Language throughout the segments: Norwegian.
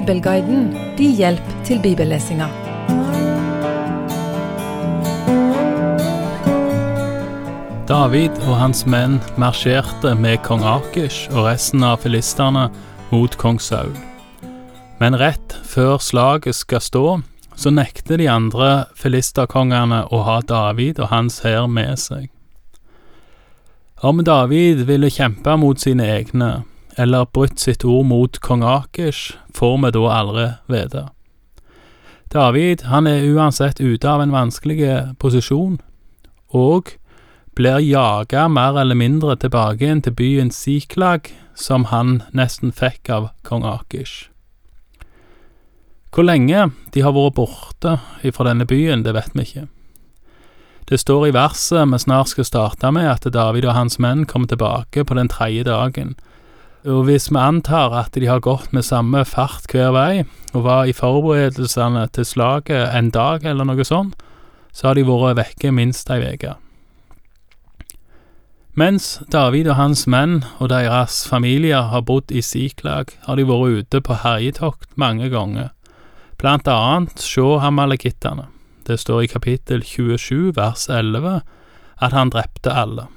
Bibelguiden din hjelp til bibellesinga. David og hans menn marsjerte med kong Akish og resten av filistene mot kong Saul. Men rett før slaget skal stå, så nekter de andre filisterkongene å ha David og hans hær med seg. Om David ville kjempe mot sine egne, eller brutt sitt ord mot kong Akers, får vi da aldri vite. David han er uansett ute av en vanskelig posisjon, og blir jaga mer eller mindre tilbake inn til byen Siklag, som han nesten fikk av kong Akish. Hvor lenge de har vært borte fra denne byen, det vet vi ikke. Det står i verset vi snart skal starte med, at David og hans menn kommer tilbake på den tredje dagen. Og hvis vi antar at de har gått med samme fart hver vei, og var i forberedelsene til slaget en dag eller noe sånt, så har de vært vekke minst ei uke. Mens David og hans menn og deres familier har bodd i Siklag, har de vært ute på herjetokt mange ganger, blant annet sjå amalekittene. Det står i kapittel 27 vers 11 at han drepte alle.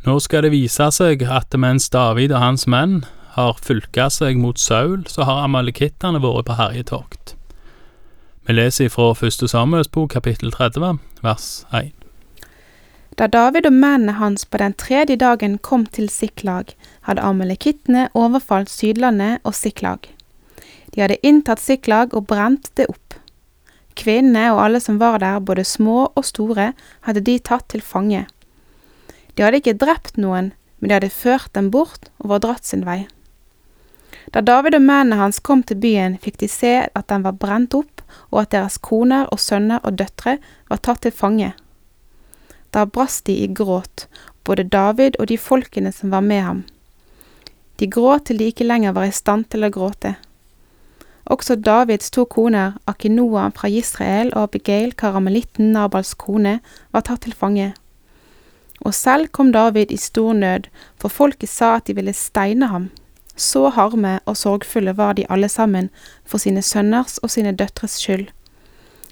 Nå skal det vise seg at mens David og hans menn har fylka seg mot Saul, så har amalekittene vært på herjetokt. Vi leser fra første Samuels bok kapittel 30 vers 1. Da David og mennene hans på den tredje dagen kom til Siklag, hadde amalekittene overfalt Sydlandet og Siklag. De hadde inntatt Siklag og brent det opp. Kvinnene og alle som var der, både små og store, hadde de tatt til fange. De hadde ikke drept noen, men de hadde ført dem bort og var dratt sin vei. Da David og mennene hans kom til byen, fikk de se at den var brent opp, og at deres koner og sønner og døtre var tatt til fange. Da brast de i gråt, både David og de folkene som var med ham. De gråt til de ikke lenger var i stand til å gråte. Også Davids to koner, Akinoa fra Israel og Abigail, karamelitten Nabals kone, var tatt til fange. Og selv kom David i stor nød, for folket sa at de ville steine ham. Så harme og sorgfulle var de alle sammen for sine sønners og sine døtres skyld.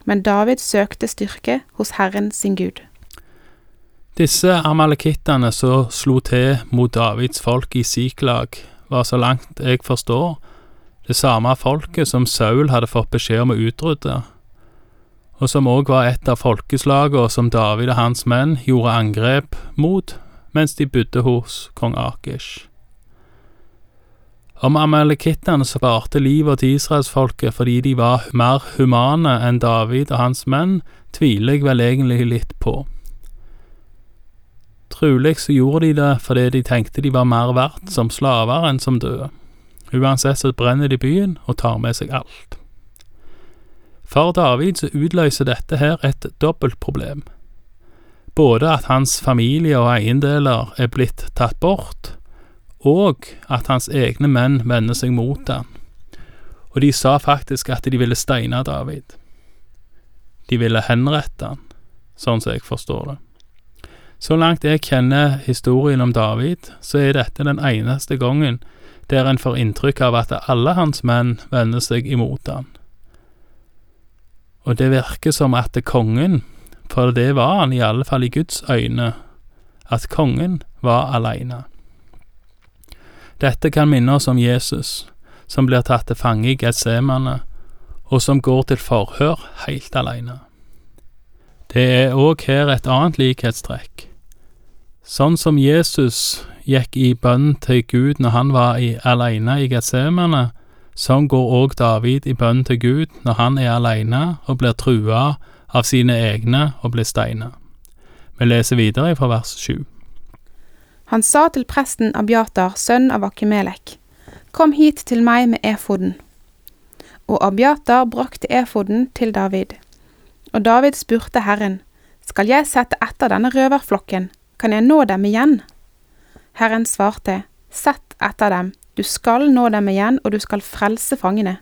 Men David søkte styrke hos Herren sin Gud. Disse amalekittene som slo til mot Davids folk i Siklag, var så langt jeg forstår, det samme folket som Saul hadde fått beskjed om å utrydde, og som òg var et av folkeslagene som David og hans menn gjorde angrep mot mens de bodde hos kong Akish. Om amalekittene sparte livet til israelsfolket fordi de var mer humane enn David og hans menn, tviler jeg vel egentlig litt på. Trolig så gjorde de det fordi de tenkte de var mer verdt som slaver enn som døde. Uansett så brenner de byen og tar med seg alt. For David så utløser dette her et dobbeltproblem. Både at hans familie og eiendeler er blitt tatt bort, og at hans egne menn vender seg mot ham. Og de sa faktisk at de ville steine David. De ville henrette han, sånn som jeg forstår det. Så langt jeg kjenner historien om David, så er dette den eneste gangen der en får inntrykk av at alle hans menn vender seg imot han. Og det virker som at kongen, for det var han i alle fall i Guds øyne, at kongen var aleine. Dette kan minne oss om Jesus, som blir tatt til fange i Getsemane, og som går til forhør helt aleine. Det er òg her et annet likhetstrekk. Sånn som Jesus gikk i bønn til Gud når han var i, alene i Getsemane, sånn går òg David i bønn til Gud når han er alene og blir trua av sine egne og blir steina. Vi leser videre fra vers sju. Han sa til presten Abiatar, sønn av Akimelek, Kom hit til meg med efoden. Og Abiatar brakte efoden til David. Og David spurte Herren, Skal jeg sette etter denne røverflokken, kan jeg nå dem igjen? Herren svarte, Sett etter dem, du skal nå dem igjen, og du skal frelse fangene.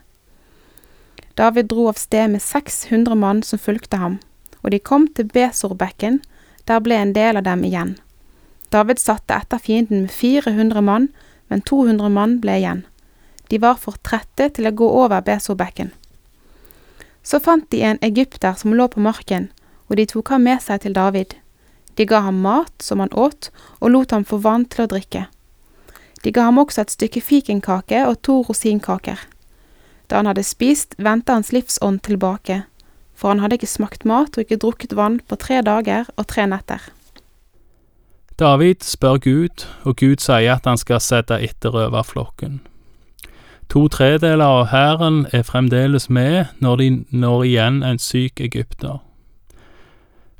David dro av sted med 600 mann som fulgte ham, og de kom til Besorbekken, der ble en del av dem igjen. David satte etter fienden med 400 mann, men 200 mann ble igjen. De var for trette til å gå over Besorbekken. Så fant de en egypter som lå på marken, og de tok ham med seg til David. De ga ham mat som han åt, og lot ham få vann til å drikke. De ga ham også et stykke fikenkake og to rosinkaker. Da han hadde spist, vendte hans livsånd tilbake, for han hadde ikke smakt mat og ikke drukket vann på tre dager og tre netter. David spør Gud, og Gud sier at han skal sette etter røverflokken. To tredeler av hæren er fremdeles med når de når igjen en syk egypter.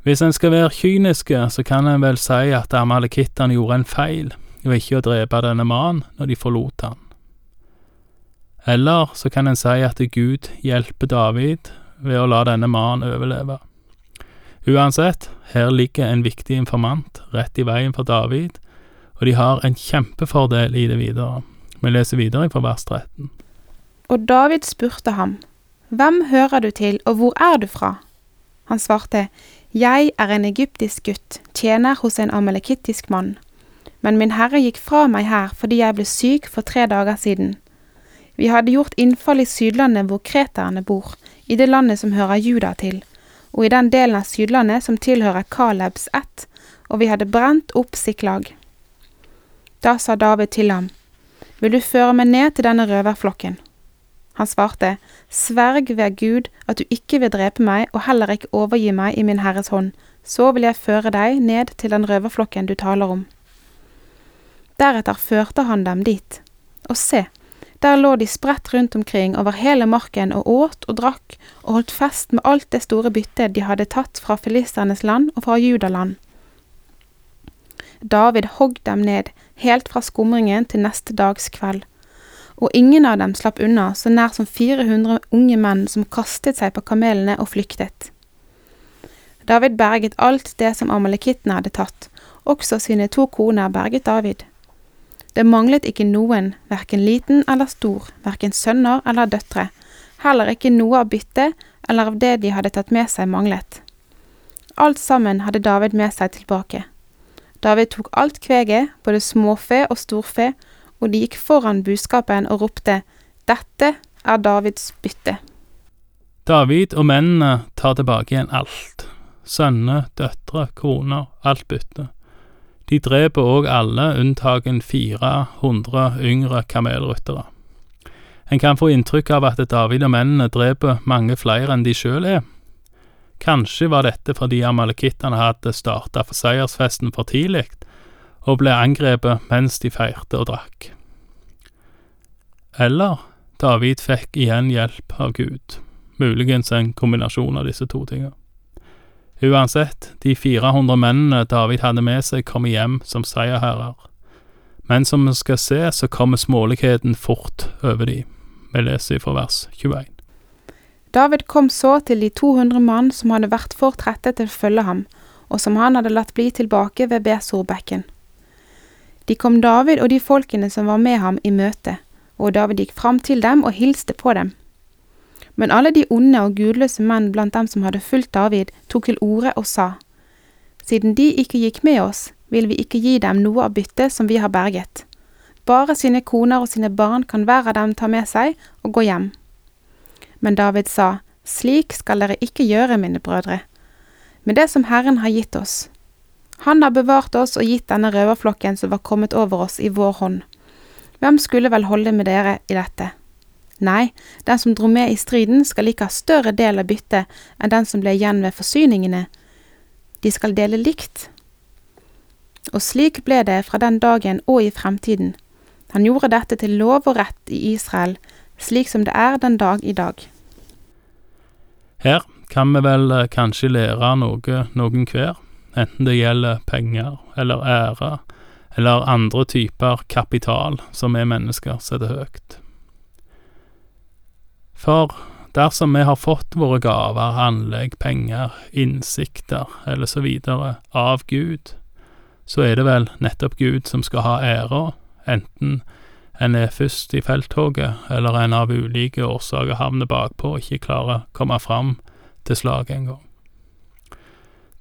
Hvis en skal være kyniske, så kan en vel si at amalekittene gjorde en feil ved ikke å drepe denne mannen når de forlot han. Eller så kan en si at Gud hjelper David ved å la denne mannen overleve. Uansett, her ligger en viktig informant rett i veien for David, og de har en kjempefordel i det videre. Vi leser videre fra vers 13. Og David spurte ham, Hvem hører du til, og hvor er du fra? Han svarte, Jeg er en egyptisk gutt, tjener hos en amalekittisk mann. Men min herre gikk fra meg her fordi jeg ble syk for tre dager siden. Vi hadde gjort innfall i Sydlandet hvor kreterne bor, i det landet som hører Juda til, og i den delen av Sydlandet som tilhører Kalebs ett, og vi hadde brent opp Siklag. Da sa David til ham, vil du føre meg ned til denne røverflokken? Han svarte, Sverg ved Gud at du ikke vil drepe meg og heller ikke overgi meg i min herres hånd, så vil jeg føre deg ned til den røverflokken du taler om. Deretter førte han dem dit, og se, der lå de spredt rundt omkring over hele marken og åt og drakk og holdt fest med alt det store byttet de hadde tatt fra filisternes land og fra Judaland. David hogg dem ned, helt fra skumringen til neste dags kveld. Og ingen av dem slapp unna, så nær som 400 unge menn som kastet seg på kamelene og flyktet. David berget alt det som amalekittene hadde tatt, også sine to koner berget David. Det manglet ikke noen, verken liten eller stor, verken sønner eller døtre, heller ikke noe av byttet eller av det de hadde tatt med seg manglet. Alt sammen hadde David med seg tilbake. David tok alt kveget, både småfe og storfe, og de gikk foran buskapen og ropte, Dette er Davids bytte. David og mennene tar tilbake igjen alt. Sønner, døtre, koner, alt bytte. De dreper òg alle unntagen 400 yngre kamelryttere. En kan få inntrykk av at David og mennene dreper mange flere enn de sjøl er. Kanskje var dette fordi amalekittene hadde starta seiersfesten for tidlig, og ble angrepet mens de feirte og drakk. Eller David fikk igjen hjelp av Gud, muligens en kombinasjon av disse to tingene. Uansett, de 400 mennene David hadde med seg, kom hjem som seierherrer. Men som vi skal se, så kommer småligheten fort over de. Vi leser fra vers 21. David kom så til de 200 mann som hadde vært for trette til å følge ham, og som han hadde latt bli tilbake ved Besorbekken. De kom David og de folkene som var med ham, i møte, og David gikk fram til dem og hilste på dem. Men alle de onde og gudløse menn blant dem som hadde fulgt David, tok til orde og sa, Siden de ikke gikk med oss, vil vi ikke gi dem noe av byttet som vi har berget. Bare sine koner og sine barn kan hver av dem ta med seg og gå hjem. Men David sa, Slik skal dere ikke gjøre, mine brødre, med det som Herren har gitt oss. Han har bevart oss og gitt denne røverflokken som var kommet over oss, i vår hånd. Hvem skulle vel holde med dere i dette? Nei, den som dro med i striden skal ikke ha større del av byttet enn den som ble igjen ved forsyningene. De skal dele likt. Og slik ble det fra den dagen og i fremtiden. Han gjorde dette til lov og rett i Israel, slik som det er den dag i dag. Her kan vi vel eh, kanskje lære noe noen hver, enten det gjelder penger eller ære eller andre typer kapital som vi mennesker setter høyt. For dersom vi har fått våre gaver, anlegg, penger, innsikter eller så videre av Gud, så er det vel nettopp Gud som skal ha æra, enten en er først i felttoget, eller en av ulike årsaker havner bakpå og ikke klarer å komme fram til slaget engang.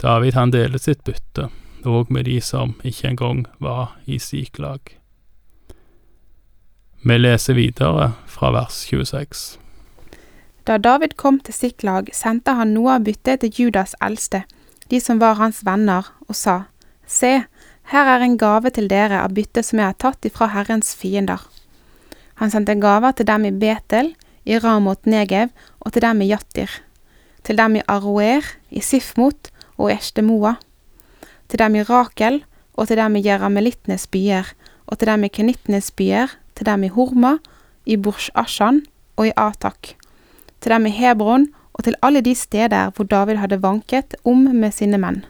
David han deler sitt bytte, òg med de som ikke engang var i Siklag. Vi leser videre fra vers 26. Da David kom til Siklag, sendte han noe av byttet til Judas eldste, de som var hans venner, og sa, Se, her er en gave til dere av byttet som jeg har tatt ifra Herrens fiender. Han sendte gaver til dem i Betel, i Ramot Negev og til dem i Jattir, til dem i Aroer, i Sifmot og Eshtemoa, til dem i Rakel og til dem i Jeramelittenes byer, og til dem i Kenittenes byer, til dem i Horma, i Bursh Ashan og i Atak, til dem i Hebron og til alle de steder hvor David hadde vanket om med sine menn.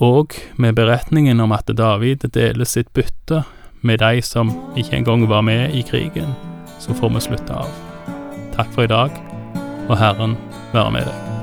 Og med beretningen om at David deler sitt bytte med de som ikke engang var med i krigen, så får vi slutte av. Takk for i dag, og Herren være med deg.